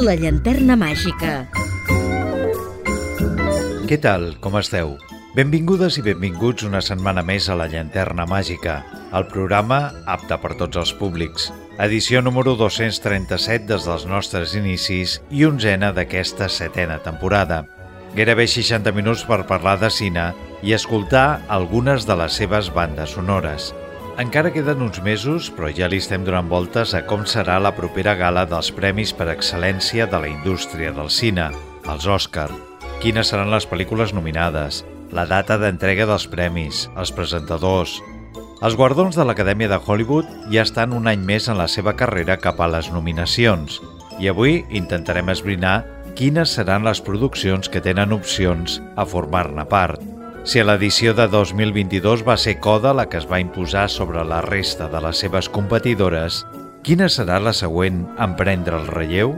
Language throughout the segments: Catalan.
La llanterna màgica. Què tal? Com esteu? Benvingudes i benvinguts una setmana més a La Llanterna Màgica, el programa apte per tots els públics. Edició número 237 des dels nostres inicis i onzena d'aquesta setena temporada. Gairebé 60 minuts per parlar de cine i escoltar algunes de les seves bandes sonores. Encara queden uns mesos, però ja li estem donant voltes a com serà la propera gala dels Premis per Excel·lència de la indústria del cine, els Òscar. Quines seran les pel·lícules nominades, la data d'entrega dels premis, els presentadors... Els guardons de l'Acadèmia de Hollywood ja estan un any més en la seva carrera cap a les nominacions i avui intentarem esbrinar quines seran les produccions que tenen opcions a formar-ne part. Si a l'edició de 2022 va ser Coda la que es va imposar sobre la resta de les seves competidores, quina serà la següent en prendre el relleu?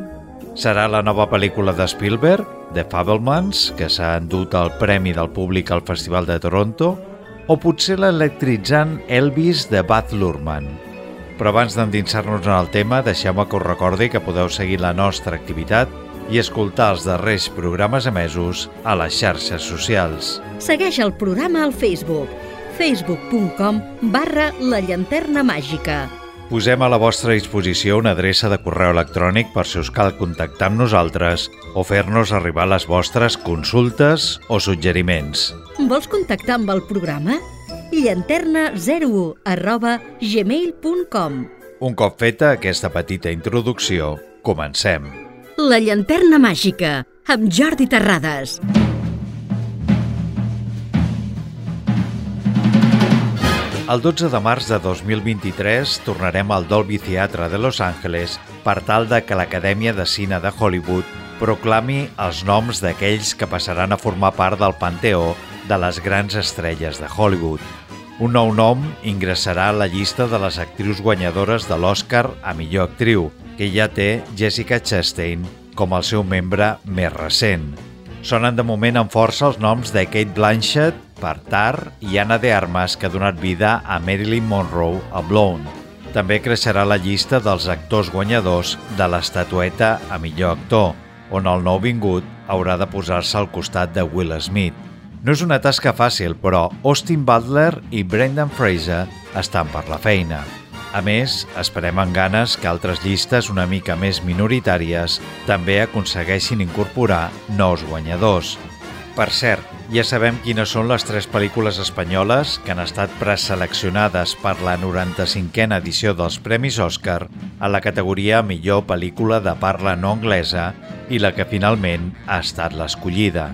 Serà la nova pel·lícula de Spielberg, The Fablemans, que s'ha endut el Premi del Públic al Festival de Toronto? O potser l'electritzant Elvis de Baz Luhrmann? Però abans d'endinsar-nos en el tema, deixeu-me que us recordi que podeu seguir la nostra activitat i escoltar els darrers programes emesos a les xarxes socials. Segueix el programa al Facebook facebook.com barra la llanterna màgica. Posem a la vostra disposició una adreça de correu electrònic per si us cal contactar amb nosaltres o fer-nos arribar les vostres consultes o suggeriments. Vols contactar amb el programa? llanterna01 arroba gmail.com Un cop feta aquesta petita introducció, comencem. La llanterna màgica, amb Jordi Terrades. El 12 de març de 2023 tornarem al Dolby Theatre de Los Angeles per tal de que l'Acadèmia de Cine de Hollywood proclami els noms d'aquells que passaran a formar part del panteó de les grans estrelles de Hollywood. Un nou nom ingressarà a la llista de les actrius guanyadores de l'Oscar a millor actriu, que ja té Jessica Chastain com el seu membre més recent. Sonen de moment amb força els noms de Kate Blanchett per Tar i Anna de Armas, que ha donat vida a Marilyn Monroe a Blown. També creixerà la llista dels actors guanyadors de l'estatueta a millor actor, on el nou vingut haurà de posar-se al costat de Will Smith. No és una tasca fàcil, però Austin Butler i Brendan Fraser estan per la feina. A més, esperem amb ganes que altres llistes una mica més minoritàries també aconsegueixin incorporar nous guanyadors. Per cert, ja sabem quines són les tres pel·lícules espanyoles que han estat preseleccionades per la 95a edició dels Premis Òscar a la categoria Millor pel·lícula de parla no anglesa i la que finalment ha estat l'escollida.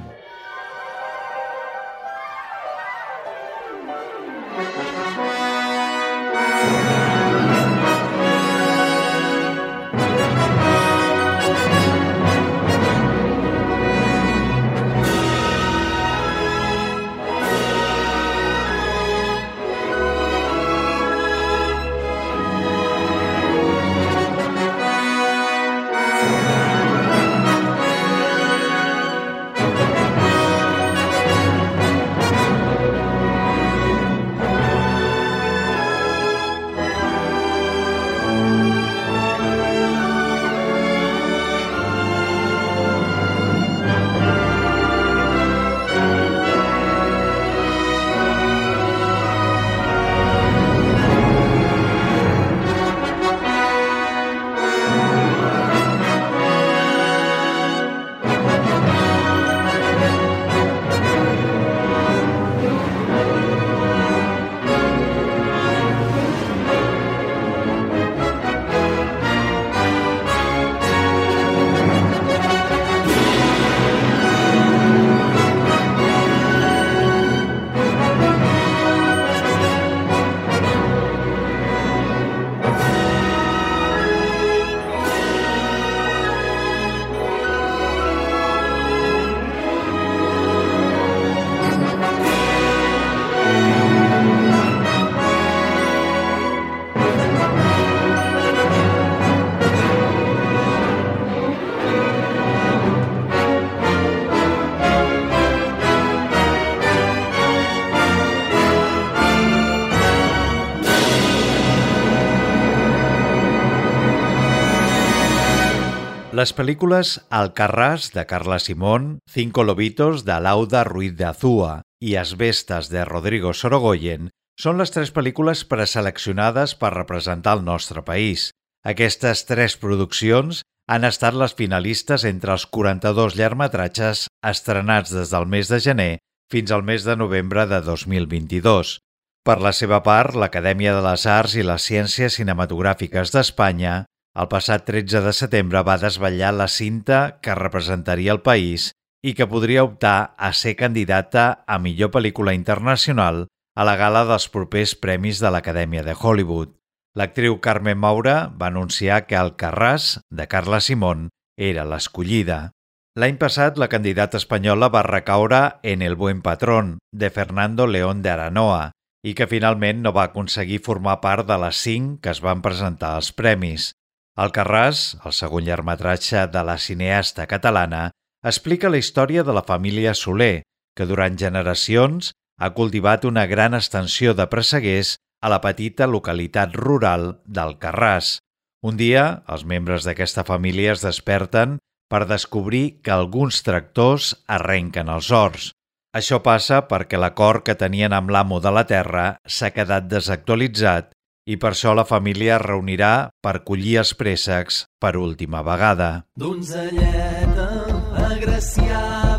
Les pel·lícules Alcarràs, de Carla Simón, Cinco Lobitos, de Lauda Ruiz de Azúa i Asbestas, de Rodrigo Sorogoyen, són les tres pel·lícules preseleccionades per representar el nostre país. Aquestes tres produccions han estat les finalistes entre els 42 llargmetratges estrenats des del mes de gener fins al mes de novembre de 2022. Per la seva part, l'Acadèmia de les Arts i les Ciències Cinematogràfiques d'Espanya el passat 13 de setembre va desvetllar la cinta que representaria el país i que podria optar a ser candidata a millor pel·lícula internacional a la gala dels propers premis de l'Acadèmia de Hollywood. L'actriu Carmen Maura va anunciar que el Carràs, de Carla Simón, era l'escollida. L'any passat, la candidata espanyola va recaure en El buen patrón, de Fernando León de Aranoa, i que finalment no va aconseguir formar part de les cinc que es van presentar als premis. El Carràs, el segon llargmetratge de la cineasta catalana, explica la història de la família Soler, que durant generacions ha cultivat una gran extensió de presseguers a la petita localitat rural del Carràs. Un dia, els membres d'aquesta família es desperten per descobrir que alguns tractors arrenquen els horts. Això passa perquè l'acord que tenien amb l'amo de la terra s'ha quedat desactualitzat i per això la família es reunirà per collir els préssecs per última vegada. Donzelleta agraciada,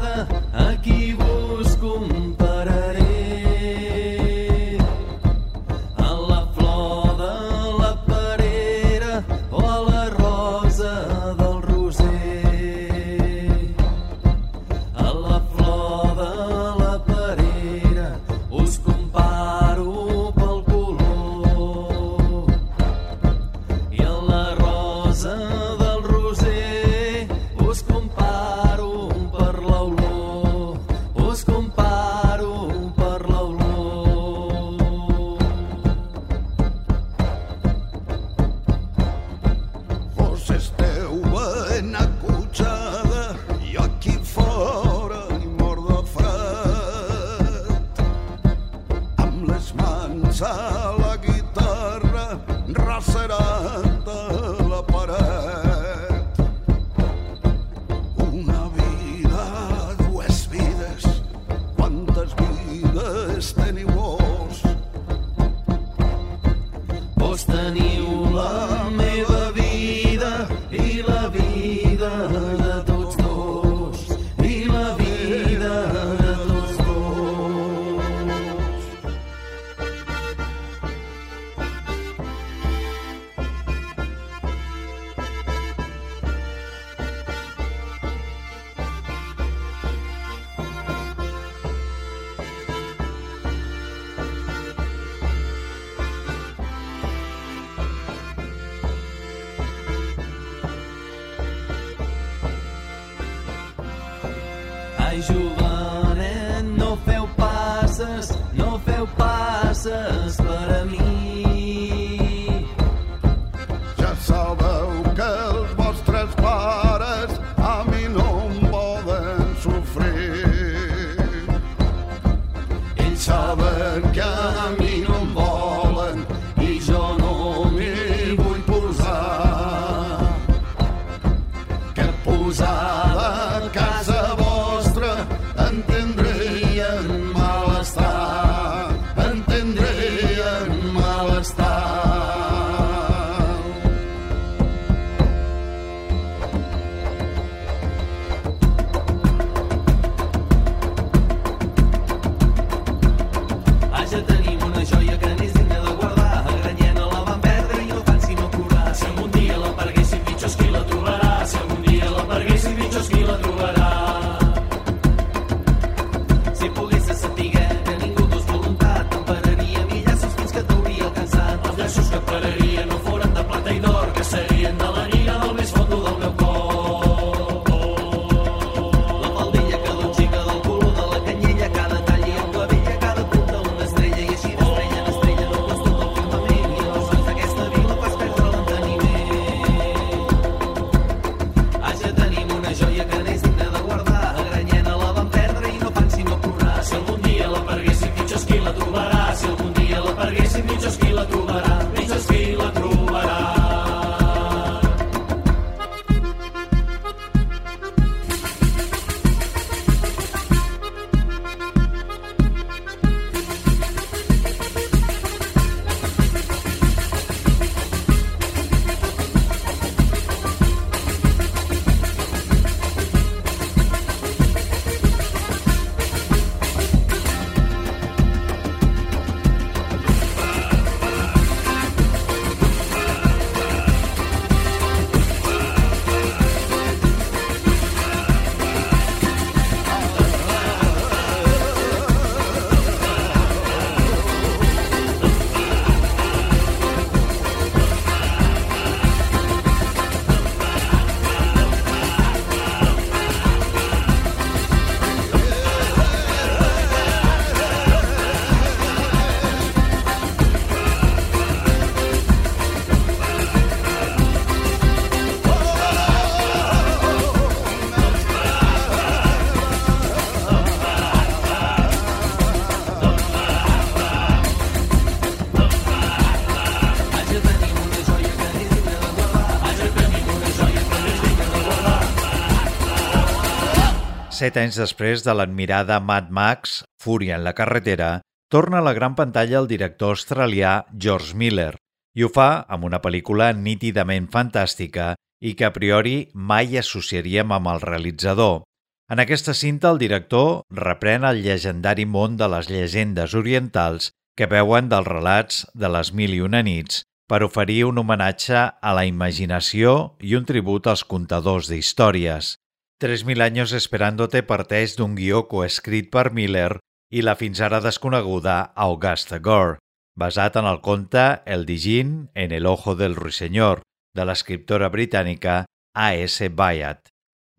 Set anys després de l'admirada Mad Max, Fúria en la carretera, torna a la gran pantalla el director australià George Miller i ho fa amb una pel·lícula nítidament fantàstica i que a priori mai associaríem amb el realitzador. En aquesta cinta, el director reprèn el llegendari món de les llegendes orientals que veuen dels relats de les mil i una nits per oferir un homenatge a la imaginació i un tribut als contadors d'històries. 3.000 anys esperándote parteix d'un guió coescrit per Miller i la fins ara desconeguda Augusta Gore, basat en el conte El Digin en el ojo del ruiseñor, de l'escriptora britànica A.S. Byatt.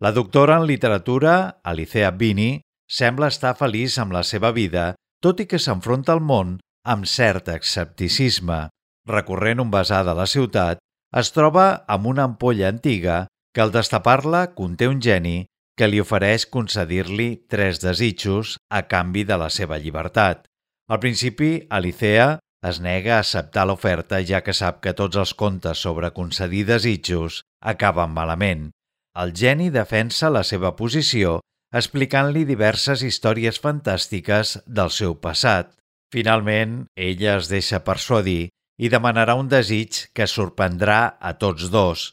La doctora en literatura, Alicea Bini, sembla estar feliç amb la seva vida, tot i que s'enfronta al món amb cert escepticisme. Recorrent un basar de la ciutat, es troba amb una ampolla antiga que al destapar-la conté un geni que li ofereix concedir-li tres desitjos a canvi de la seva llibertat. Al principi, Alicea es nega a acceptar l'oferta ja que sap que tots els contes sobre concedir desitjos acaben malament. El geni defensa la seva posició explicant-li diverses històries fantàstiques del seu passat. Finalment, ella es deixa persuadir i demanarà un desig que sorprendrà a tots dos.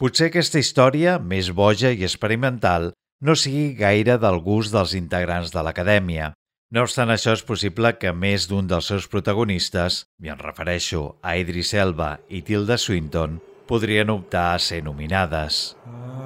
Potser aquesta història, més boja i experimental, no sigui gaire del gust dels integrants de l'acadèmia. No obstant això, és possible que més d'un dels seus protagonistes, i em refereixo a Idris Elba i Tilda Swinton, podrien optar a ser nominades. Bile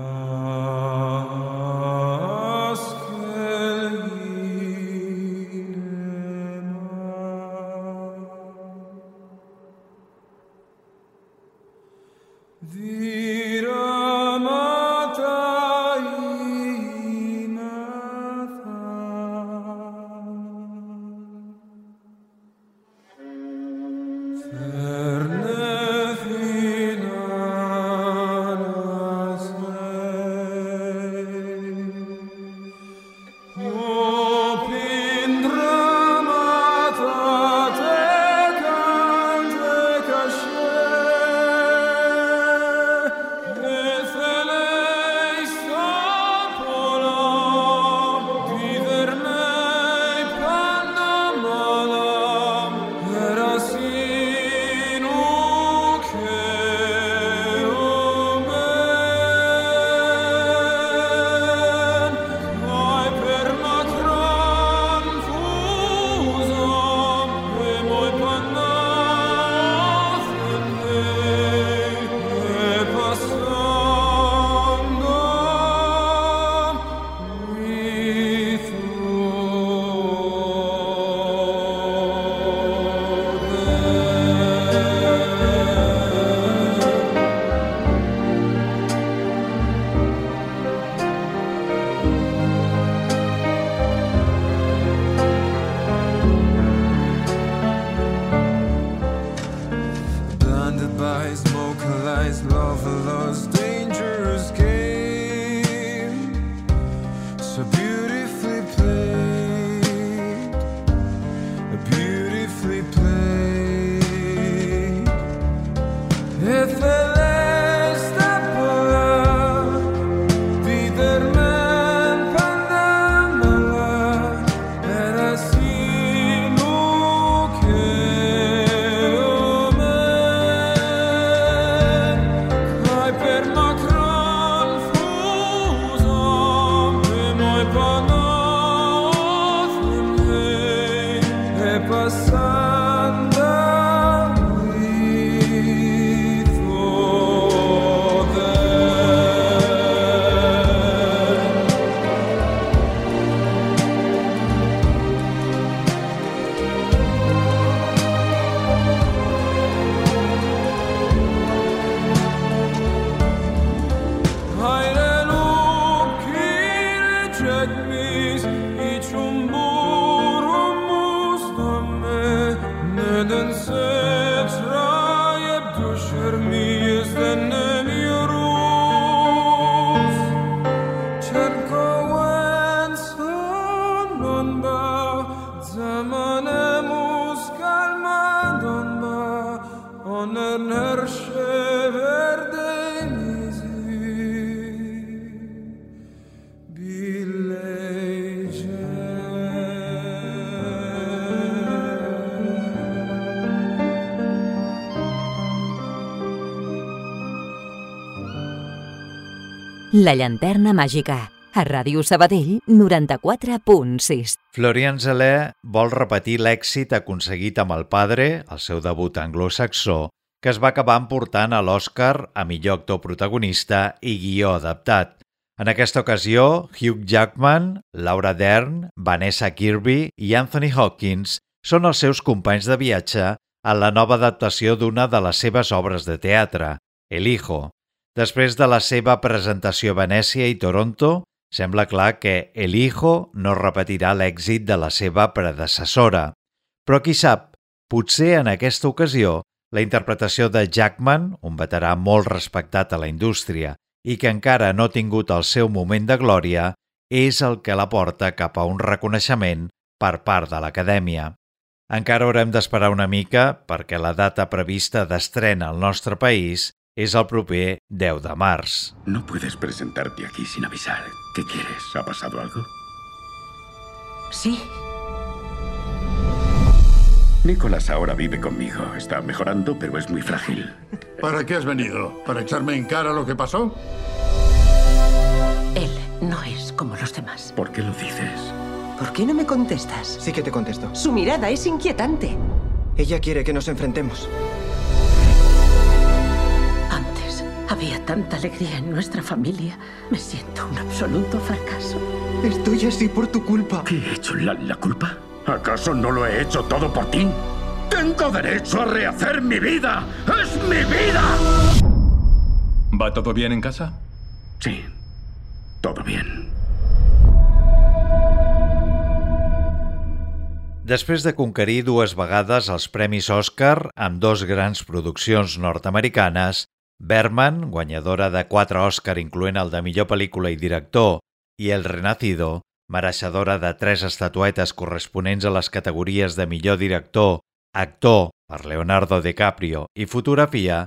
La llanterna màgica, a Ràdio Sabadell 94.6. Florian Zeller vol repetir l'èxit aconseguit amb El Padre, el seu debut anglosaxó, que es va acabar emportant a l'Oscar a millor actor protagonista i guió adaptat. En aquesta ocasió, Hugh Jackman, Laura Dern, Vanessa Kirby i Anthony Hopkins són els seus companys de viatge en la nova adaptació d'una de les seves obres de teatre, El Hijo. Després de la seva presentació a Venècia i Toronto, sembla clar que El Hijo no repetirà l'èxit de la seva predecessora. Però qui sap, potser en aquesta ocasió la interpretació de Jackman, un veterà molt respectat a la indústria i que encara no ha tingut el seu moment de glòria, és el que la porta cap a un reconeixement per part de l'Acadèmia. Encara haurem d'esperar una mica perquè la data prevista d'estrena al nostre país és el proper 10 de març. No puedes presentarte aquí sin avisar. ¿Qué quieres? ¿Ha pasado algo? Sí, Nicolás ahora vive conmigo. Está mejorando, pero es muy frágil. ¿Para qué has venido? ¿Para echarme en cara lo que pasó? él no es como los demás. ¿Por qué lo dices? ¿Por qué no me contestas? Sí que te contesto. Su mirada es inquietante. Ella quiere que nos enfrentemos. Había tanta alegría en nuestra familia. Me siento un absoluto fracaso. Estoy así por tu culpa. ¿Qué he hecho? ¿La, la culpa? ¿Acaso no lo he hecho todo por ti? ¡Tengo derecho a rehacer mi vida! ¡Es mi vida! ¿Va todo bien en casa? Sí, todo bien. Després de conquerir dues vegades els Premis Oscar amb dos grans produccions nord-americanes, Berman, guanyadora de quatre Oscar incloent el de millor pel·lícula i director, i El Renacido, mereixedora de tres estatuetes corresponents a les categories de millor director, actor per Leonardo DiCaprio i fotografia,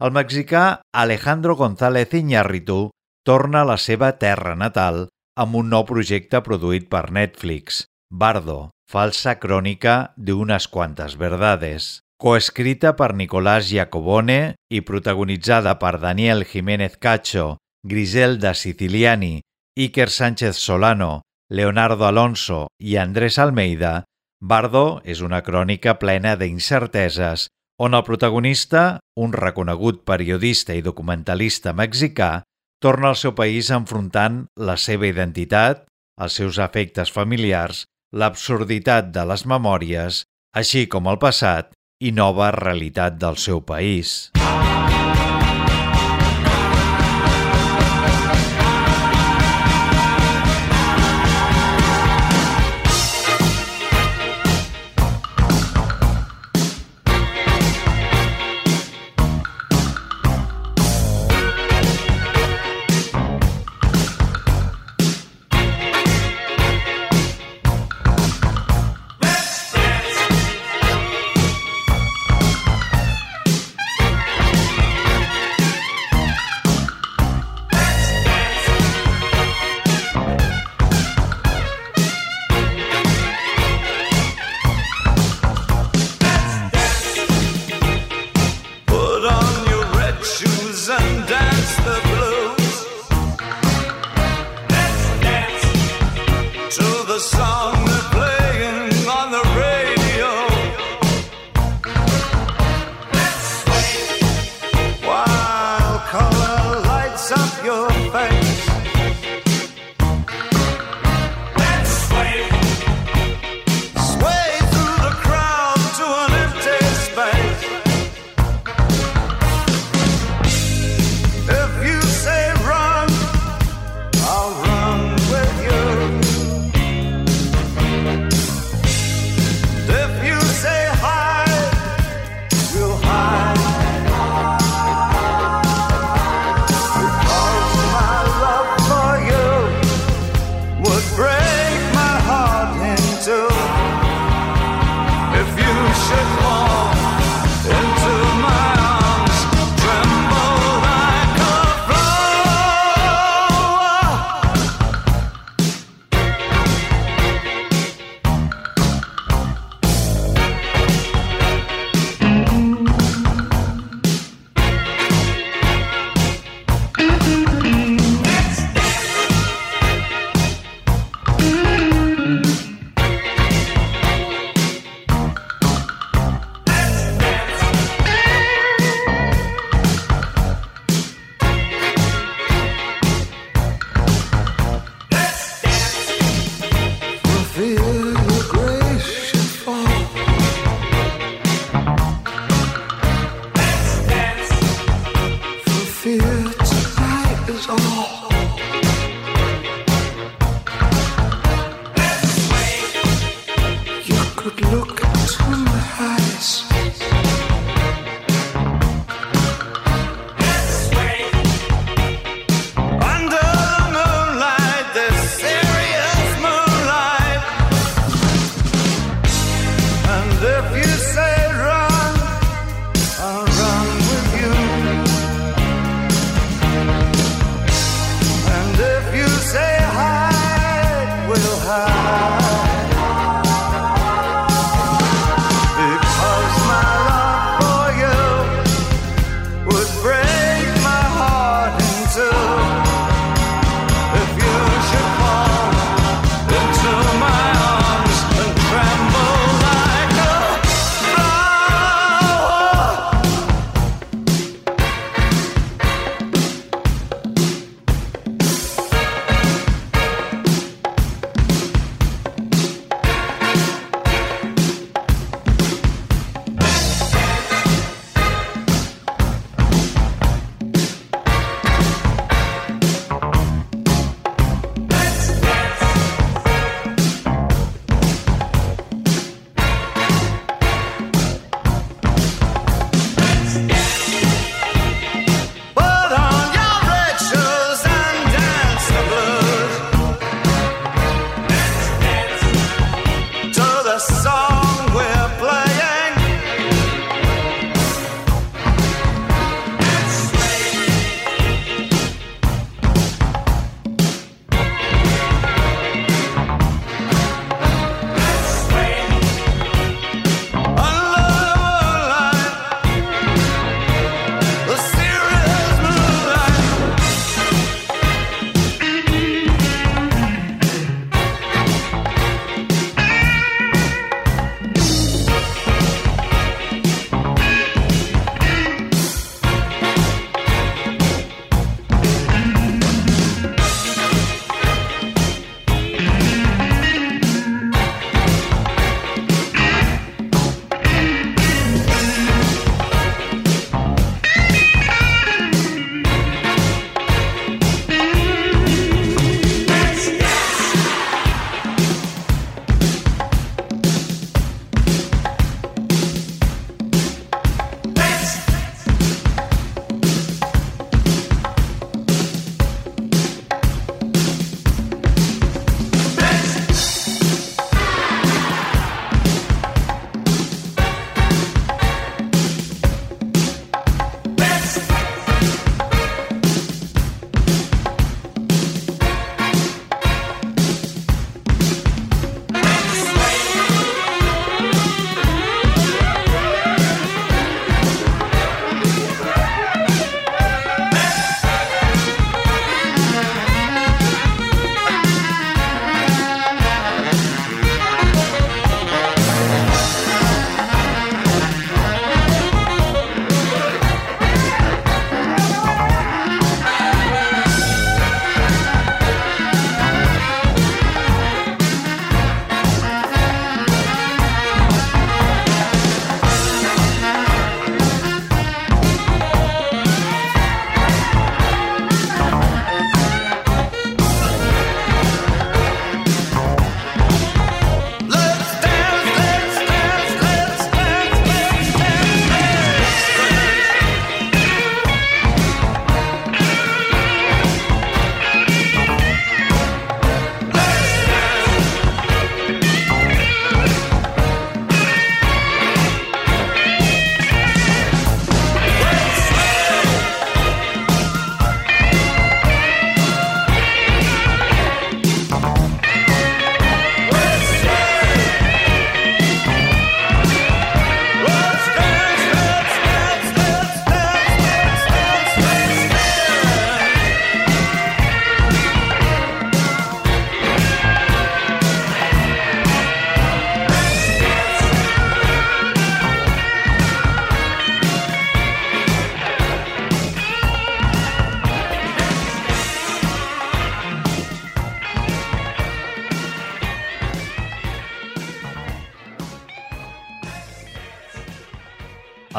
el mexicà Alejandro González Iñárritu torna a la seva terra natal amb un nou projecte produït per Netflix, Bardo, falsa crònica d'unes quantes verdades. Coescrita per Nicolás Giacobone i protagonitzada per Daniel Jiménez Cacho, Griselda Siciliani, Iker Sánchez Solano, Leonardo Alonso i Andrés Almeida, Bardo és una crònica plena d'incerteses on el protagonista, un reconegut periodista i documentalista mexicà, torna al seu país enfrontant la seva identitat, els seus afectes familiars, l'absurditat de les memòries, així com el passat i nova realitat del seu país. could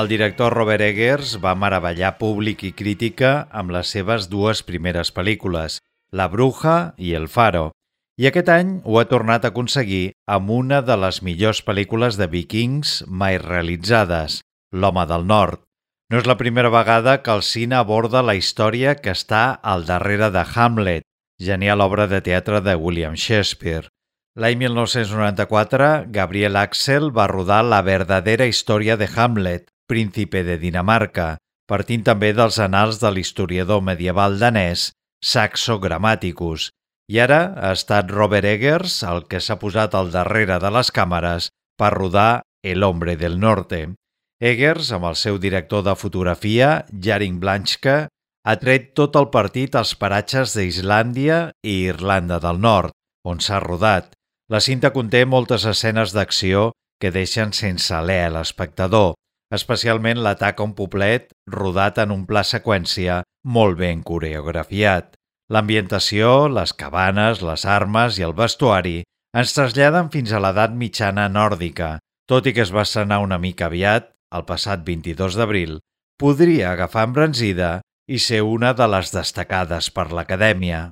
El director Robert Eggers va meravellar públic i crítica amb les seves dues primeres pel·lícules, La Bruja i El Faro, i aquest any ho ha tornat a aconseguir amb una de les millors pel·lícules de vikings mai realitzades, L'home del nord. No és la primera vegada que el cine aborda la història que està al darrere de Hamlet, genial obra de teatre de William Shakespeare. L'any 1994, Gabriel Axel va rodar la verdadera història de Hamlet, príncipe de Dinamarca, partint també dels anals de l'historiador medieval danès Saxo Grammaticus, i ara ha estat Robert Eggers el que s'ha posat al darrere de les càmeres per rodar El hombre del norte. Eggers, amb el seu director de fotografia, Jaring Blanchke, ha tret tot el partit als paratges d'Islàndia i Irlanda del Nord, on s'ha rodat. La cinta conté moltes escenes d'acció que deixen sense alè l'espectador, especialment l'atac a un poblet rodat en un pla seqüència molt ben coreografiat. L'ambientació, les cabanes, les armes i el vestuari ens traslladen fins a l'edat mitjana nòrdica, tot i que es va estrenar una mica aviat, el passat 22 d'abril, podria agafar embranzida i ser una de les destacades per l'Acadèmia.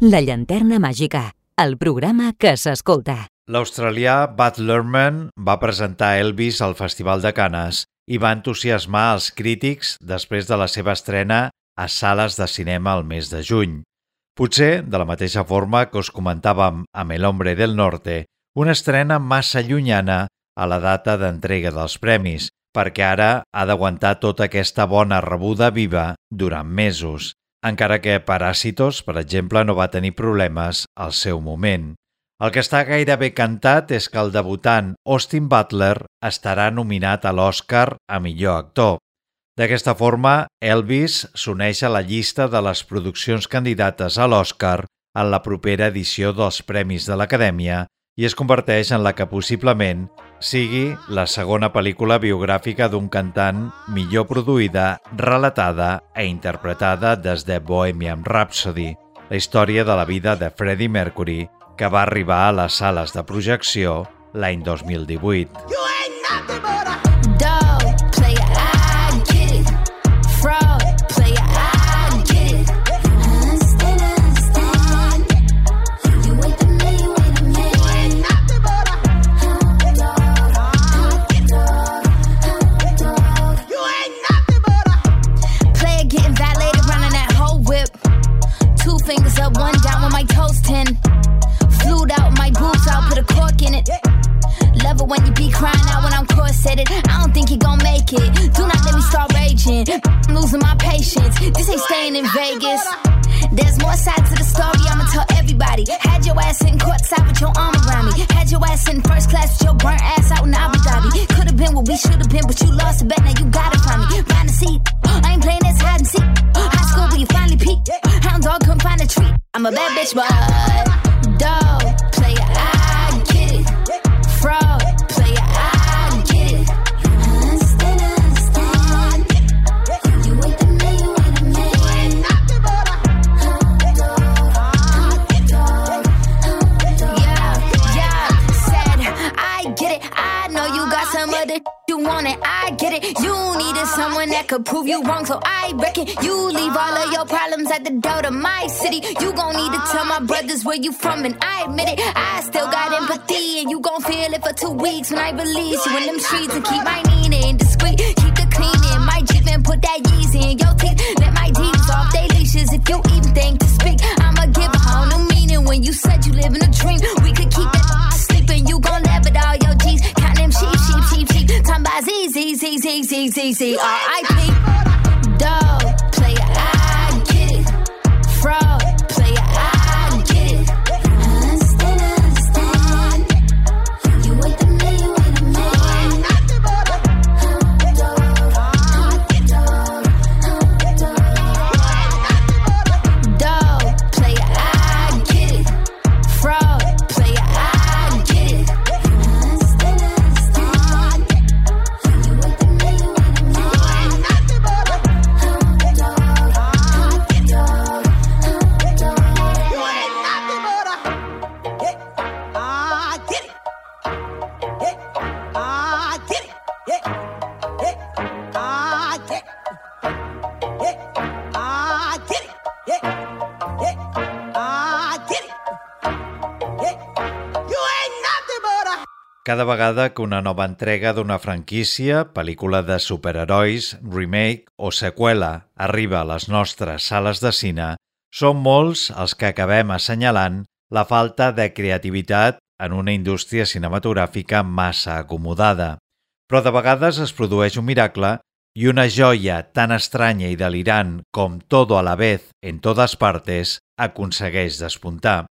La llanterna màgica, el programa que s'escolta. L'australià Bud Lerman va presentar Elvis al Festival de Canes i va entusiasmar els crítics després de la seva estrena a sales de cinema al mes de juny. Potser, de la mateixa forma que us comentàvem amb El hombre del norte, una estrena massa llunyana a la data d'entrega dels premis, perquè ara ha d'aguantar tota aquesta bona rebuda viva durant mesos encara que Paràsitos, per exemple, no va tenir problemes al seu moment. El que està gairebé cantat és que el debutant Austin Butler estarà nominat a l'Oscar a millor actor. D'aquesta forma, Elvis s'uneix a la llista de les produccions candidates a l'Oscar en la propera edició dels Premis de l'Acadèmia i es converteix en la que possiblement sigui la segona pel·lícula biogràfica d'un cantant millor produïda, relatada i interpretada des de Bohemian Rhapsody. la història de la vida de Freddie Mercury, que va arribar a les sales de projecció l'any 2018. Dog, patience. This ain't staying in Vegas. There's more sides to the story, I'ma tell everybody. Had your ass in courtside with your arm around me. Had your ass in first class with your burnt ass out in Abu Dhabi. Could've been what we should've been, but you lost the bet, now you gotta find me. Find a seat. I ain't playing this hide and seek. High school, but you finally peaked. Hound dog couldn't find a treat. I'm a bad bitch, but want it. I get it. You needed someone that could prove you wrong, so I reckon you leave all of your problems at the door to my city. You gon' need to tell my brothers where you from, and I admit it. I still got empathy, and you gon' feel it for two weeks when I release you in them streets and keep my meaning discreet. Keep the cleaning, my Jeep and put that Yeezy in your teeth. Let my D's off they leashes if you even think to speak. I'ma give a whole new meaning when you said you live in a dream. We could keep Z Z Z Z Z Z Z R I P. Cada vegada que una nova entrega d'una franquícia, pel·lícula de superherois, remake o seqüela arriba a les nostres sales de cine, són molts els que acabem assenyalant la falta de creativitat en una indústria cinematogràfica massa acomodada. Però de vegades es produeix un miracle i una joia tan estranya i delirant com Todo a la vez en totes partes aconsegueix despuntar.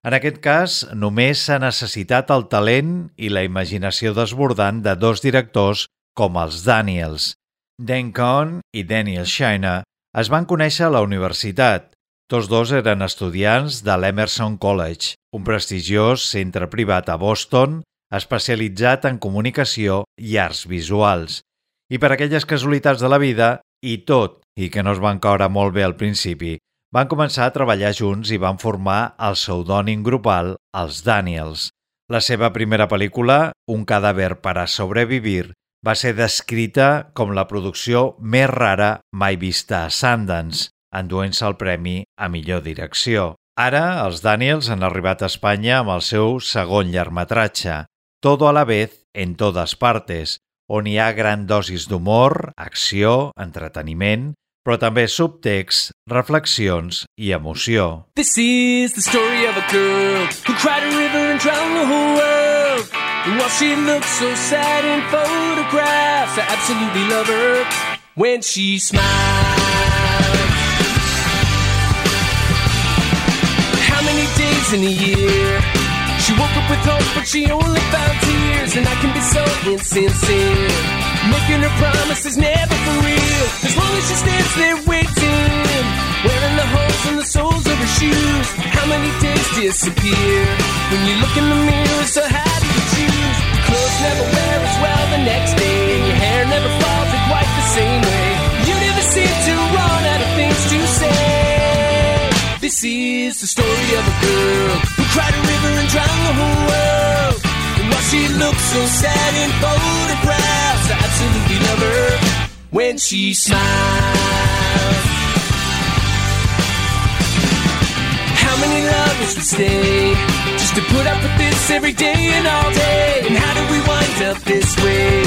En aquest cas, només s'ha necessitat el talent i la imaginació desbordant de dos directors com els Daniels. Dan Cohn i Daniel Shiner es van conèixer a la universitat. Tots dos eren estudiants de l'Emerson College, un prestigiós centre privat a Boston especialitzat en comunicació i arts visuals. I per aquelles casualitats de la vida, i tot, i que no es van caure molt bé al principi, van començar a treballar junts i van formar el pseudònim grupal Els Daniels. La seva primera pel·lícula, Un cadàver per a sobrevivir, va ser descrita com la producció més rara mai vista a Sundance, enduent-se el premi a millor direcció. Ara, els Daniels han arribat a Espanya amb el seu segon llargmetratge, Todo a la vez en todas partes, on hi ha gran dosis d'humor, acció, entreteniment, però també subtext, reflexions i emoció. This is the story of a girl who cried a river and drowned the whole world. While she looks so sad in photographs, I absolutely love her when she smiles. How many days in a year? She woke up with hope, but she only found tears. And I can be so insincere. Making her promises never for real. As long as she stands there waiting. Wearing the holes in the soles of her shoes. How many days disappear? When you look in the mirror, so how do you choose? Clothes never wear as well the next day. Your hair never falls in quite the same way. You never seem to run out of things to say. This is the story of a girl who cried a river and drowned the whole world. She looks so sad in photographs, I absolutely love her when she smiles. How many lovers would stay just to put up with this every day and all day? And how did we wind up this way?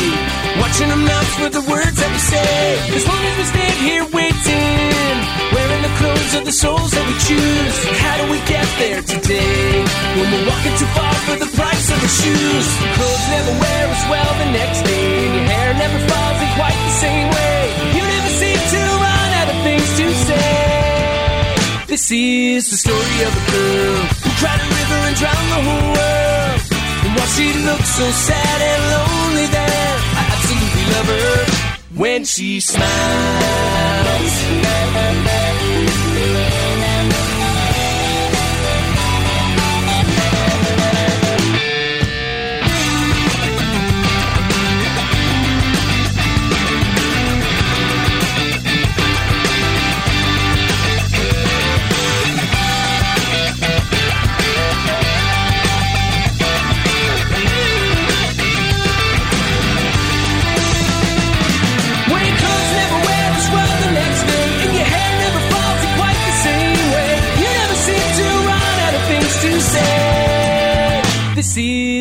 Watching our mouths for the words that we say. As long as we stand here waiting, the clothes of the souls that we choose. How do we get there today? When we're walking too far for the price of our shoes. Clothes never wear as well the next day, and your hair never falls in quite the same way. You never seem to run out of things to say. This is the story of a girl who cried a river and drowned the whole world. And while she looks so sad and lonely there, I absolutely love her when she smiles.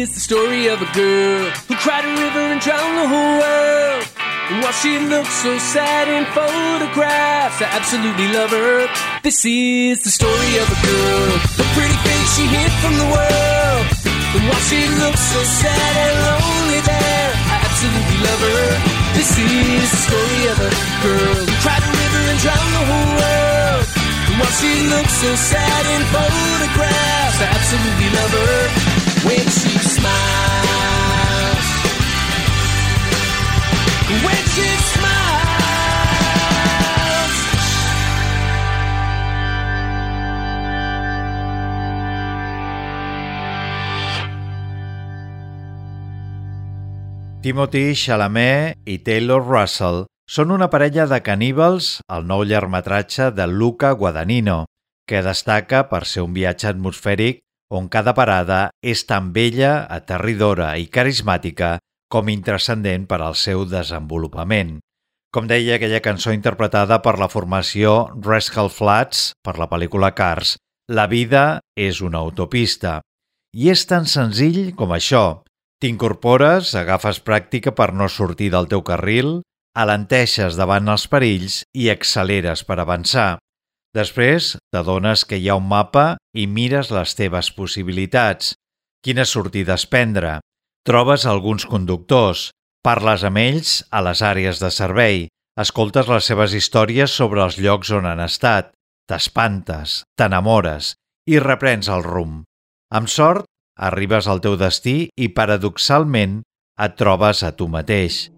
Is the story of a girl who cried a river and drowned the whole world. And while she looks so sad in photographs, I absolutely love her. This is the story of a girl, the pretty face she hid from the world. And while she looks so sad and lonely there, I absolutely love her. This is the story of a girl who cried a river and drowned the whole world. And while she looks so sad in photographs, I absolutely love her when she Timothy Chalamet i Taylor Russell són una parella de caníbals al nou llargmetratge de Luca Guadagnino, que destaca per ser un viatge atmosfèric on cada parada és tan bella, aterridora i carismàtica com intrascendent per al seu desenvolupament. Com deia aquella cançó interpretada per la formació Rascal Flats per la pel·lícula Cars, la vida és una autopista. I és tan senzill com això. T'incorpores, agafes pràctica per no sortir del teu carril, alenteixes davant els perills i acceleres per avançar. Després t'adones que hi ha un mapa i mires les teves possibilitats. Quines sortides prendre? Trobes alguns conductors, parles amb ells a les àrees de servei, escoltes les seves històries sobre els llocs on han estat, t'espantes, t'enamores i reprens el rumb. Amb sort, arribes al teu destí i, paradoxalment, et trobes a tu mateix.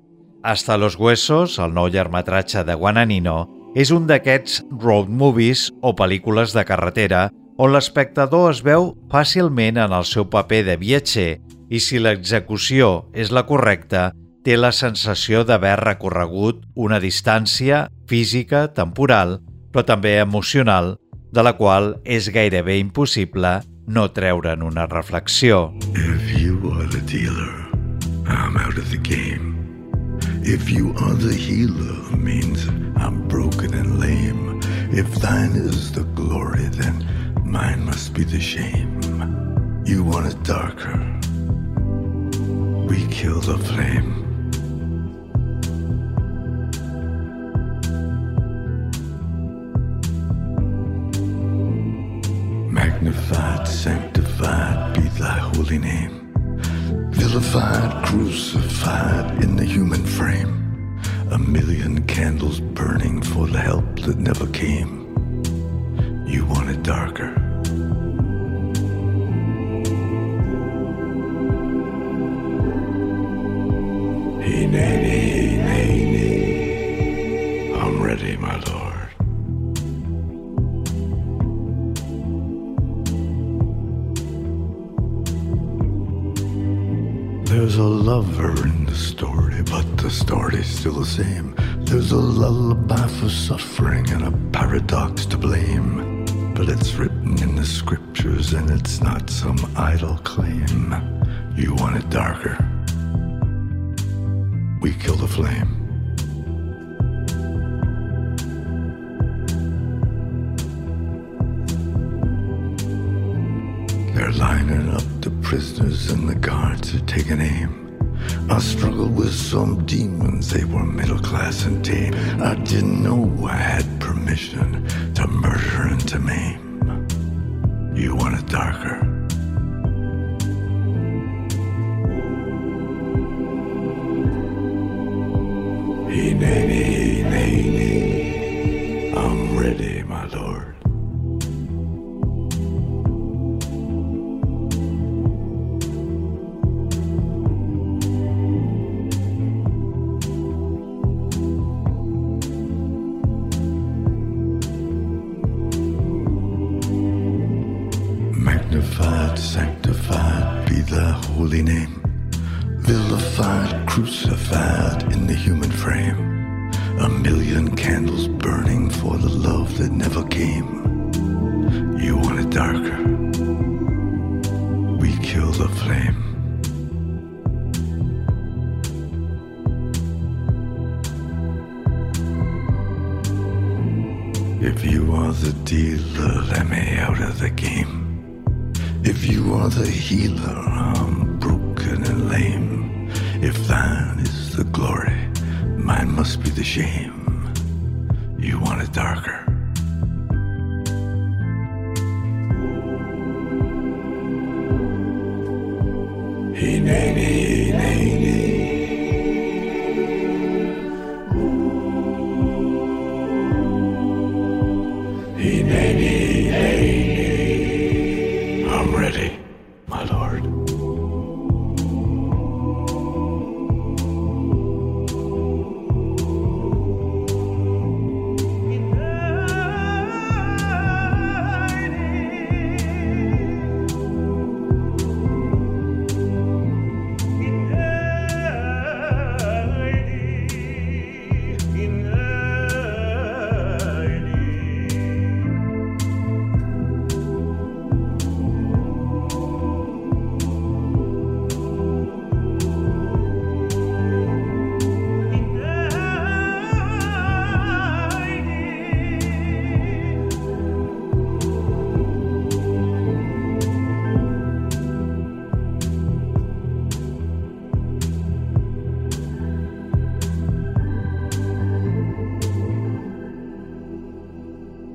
Hasta los huesos, el nou llargmetratge de Guadagnino, és un d'aquests road movies o pel·lícules de carretera on l'espectador es veu fàcilment en el seu paper de viatger i si l'execució és la correcta, té la sensació d'haver recorregut una distància física, temporal, però també emocional, de la qual és gairebé impossible no treure'n una reflexió. If you are the dealer, I'm out of the game. If you are the healer, means I'm broken and lame. If thine is the glory, then mine must be the shame. You want it darker. We kill the flame. Magnified, sanctified be thy holy name. Vilified, crucified million candles burning for the help that never came. For the love that never came. You want it darker? We kill the flame. If you are the dealer, let me out of the game. If you are the healer, I'm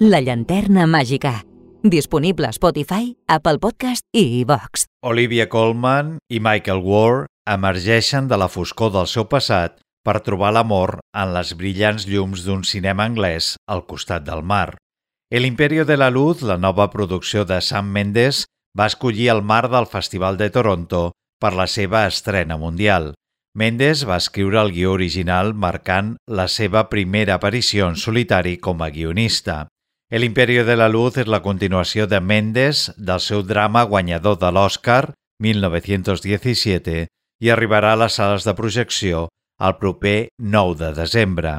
La llanterna màgica. Disponible a Spotify, Apple Podcast i iVox. Olivia Colman i Michael Ward emergeixen de la foscor del seu passat per trobar l'amor en les brillants llums d'un cinema anglès al costat del mar. El Imperio de la Luz, la nova producció de Sam Mendes, va escollir el mar del Festival de Toronto per la seva estrena mundial. Mendes va escriure el guió original marcant la seva primera aparició en solitari com a guionista. El Imperio de la Luz és la continuació de Mendes del seu drama guanyador de l'Oscar, 1917, i arribarà a les sales de projecció el proper 9 de desembre.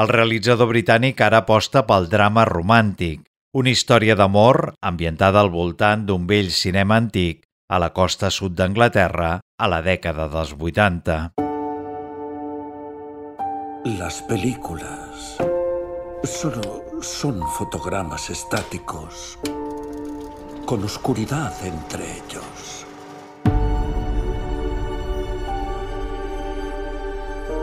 El realitzador britànic ara aposta pel drama romàntic, una història d'amor ambientada al voltant d'un vell cinema antic a la costa sud d'Anglaterra a la dècada dels 80. Las películas solo son fotogramas estáticos con oscuridad entre ellos.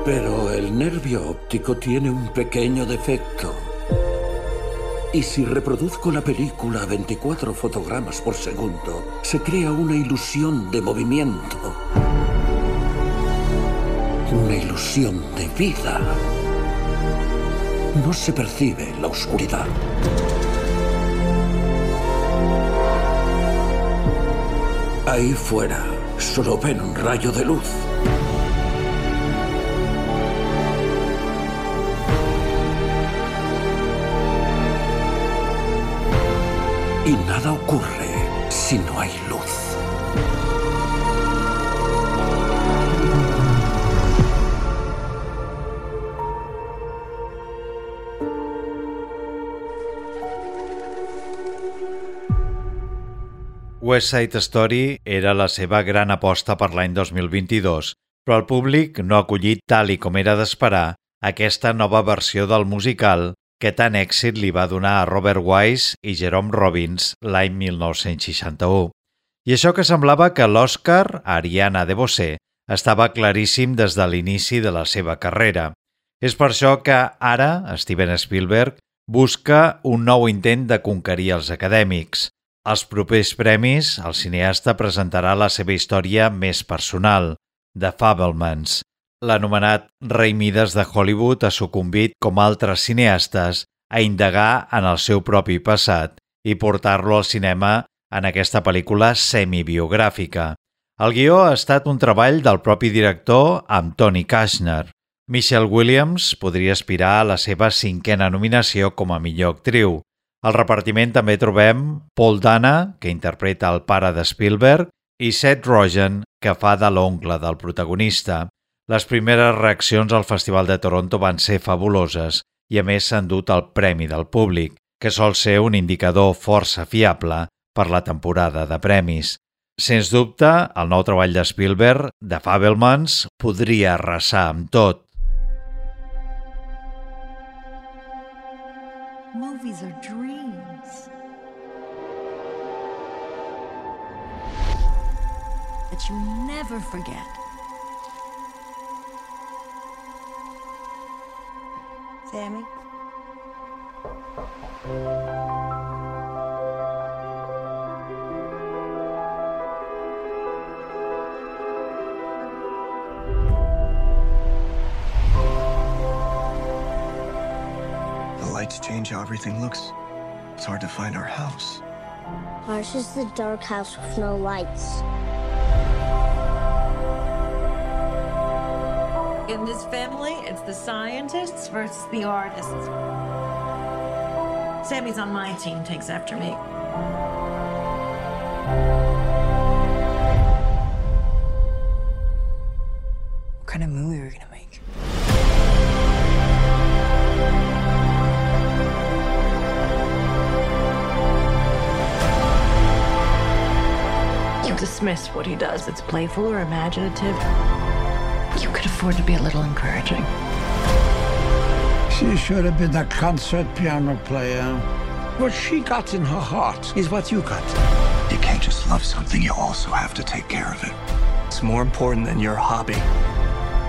Pero el nervio óptico tiene un pequeño defecto. Y si reproduzco la película a 24 fotogramas por segundo, se crea una ilusión de movimiento. Una ilusión de vida. No se percibe la oscuridad. Ahí fuera solo ven un rayo de luz. Y nada ocurre si no hay luz. West Side Story era la seva gran aposta per l'any 2022, però el públic no ha acollit tal i com era d'esperar aquesta nova versió del musical que tant èxit li va donar a Robert Wise i Jerome Robbins l'any 1961. I això que semblava que l'Oscar Ariana DeBose estava claríssim des de l'inici de la seva carrera. És per això que ara Steven Spielberg busca un nou intent de conquerir els acadèmics. Als propers premis, el cineasta presentarà la seva història més personal, The Fablemans. L'anomenat rei Mides de Hollywood ha sucumbit, com altres cineastes, a indagar en el seu propi passat i portar-lo al cinema en aquesta pel·lícula semibiogràfica. El guió ha estat un treball del propi director amb Tony Kushner. Michelle Williams podria aspirar a la seva cinquena nominació com a millor actriu. Al repartiment també trobem Paul Dana, que interpreta el pare de Spielberg, i Seth Rogen, que fa de l'oncle del protagonista. Les primeres reaccions al Festival de Toronto van ser fabuloses i a més s'han dut el Premi del Públic, que sol ser un indicador força fiable per la temporada de premis. Sens dubte, el nou treball de Spielberg, de Fabelmans, podria arrasar amb tot. Never forget. Sammy? The lights change how everything looks. It's hard to find our house. Ours is the dark house with no lights. In this family, it's the scientists versus the artists. Sammy's on my team, takes after me. What kind of movie are we gonna make? You dismiss what he does. It's playful or imaginative. You could afford to be a little encouraging. She should have been a concert piano player. What she got in her heart is what you got. You can't just love something, you also have to take care of it. It's more important than your hobby.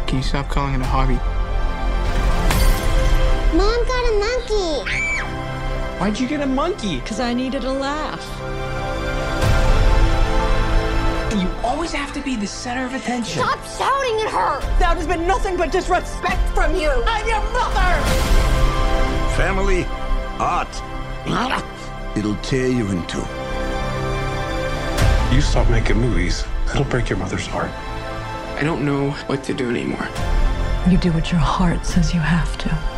Can you stop calling it a hobby? Mom got a monkey. Why'd you get a monkey? Because I needed a laugh. Always have to be the center of attention. Stop shouting at her. That has been nothing but disrespect from you. I'm your mother. Family, art. It'll tear you in two. You stop making movies, it'll break your mother's heart. I don't know what to do anymore. You do what your heart says you have to.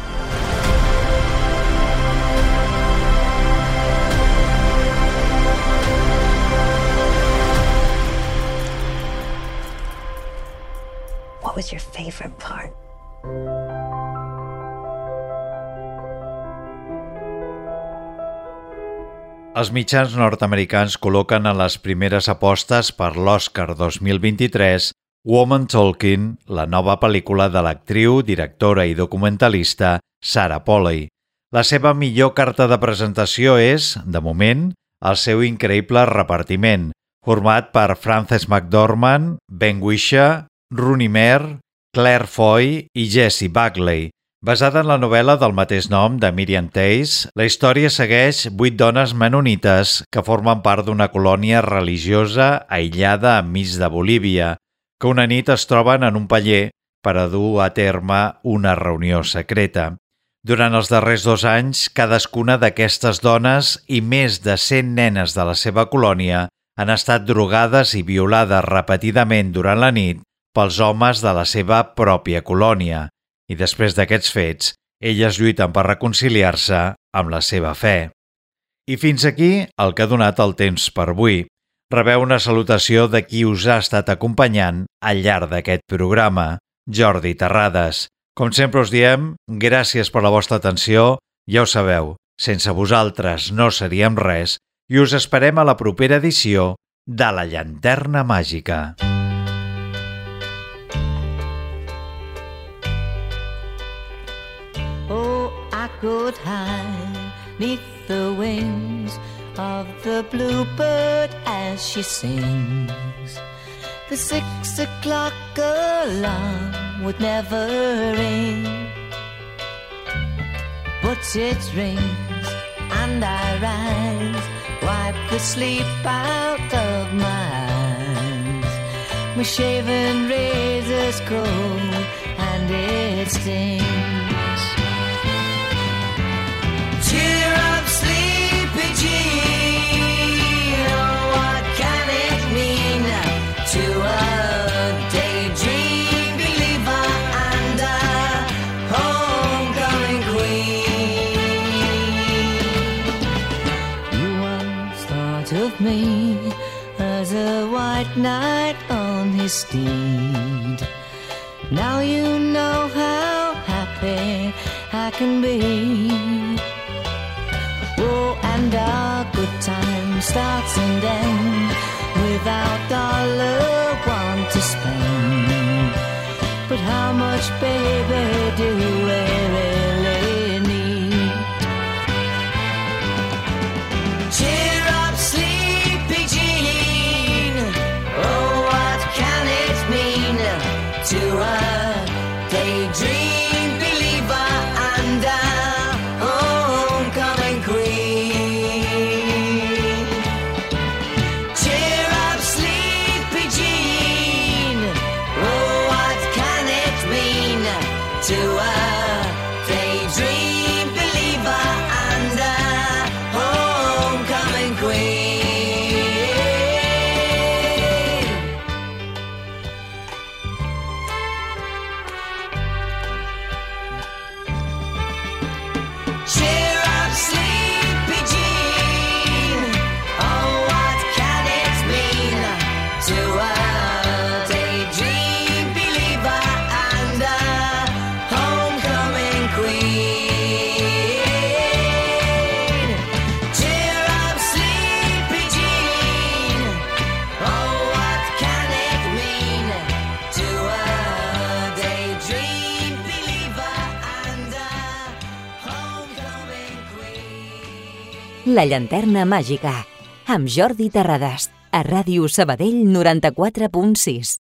Was your favorite part? Els mitjans nord-americans col·loquen a les primeres apostes per l'Oscar 2023 Woman Talking, la nova pel·lícula de l'actriu, directora i documentalista Sarah Polley. La seva millor carta de presentació és, de moment, el seu increïble repartiment, format per Frances McDormand, Ben Whishaw, Rooney Mare, Claire Foy i Jessie Buckley. Basada en la novel·la del mateix nom de Miriam Tace, la història segueix vuit dones menonites que formen part d'una colònia religiosa aïllada enmig de Bolívia, que una nit es troben en un paller per a dur a terme una reunió secreta. Durant els darrers dos anys, cadascuna d'aquestes dones i més de 100 nenes de la seva colònia han estat drogades i violades repetidament durant la nit pels homes de la seva pròpia colònia, i després d'aquests fets, elles lluiten per reconciliar-se amb la seva fe. I fins aquí el que ha donat el temps per avui. Rebeu una salutació de qui us ha estat acompanyant al llarg d'aquest programa, Jordi Terrades. Com sempre us diem, gràcies per la vostra atenció, ja ho sabeu, sense vosaltres no seríem res i us esperem a la propera edició de la llanterna màgica. Could hide neath the wings of the bluebird as she sings. The six o'clock alarm would never ring, but it rings and I rise, wipe the sleep out of my eyes. My shaven razor's cold and it stings. Me as a white knight on his steed. Now you know how happy I can be. And our good time starts and ends without dollar one to spend. But how much, baby, do we La llanterna màgica, amb Jordi Terrades, a Ràdio Sabadell 94.6.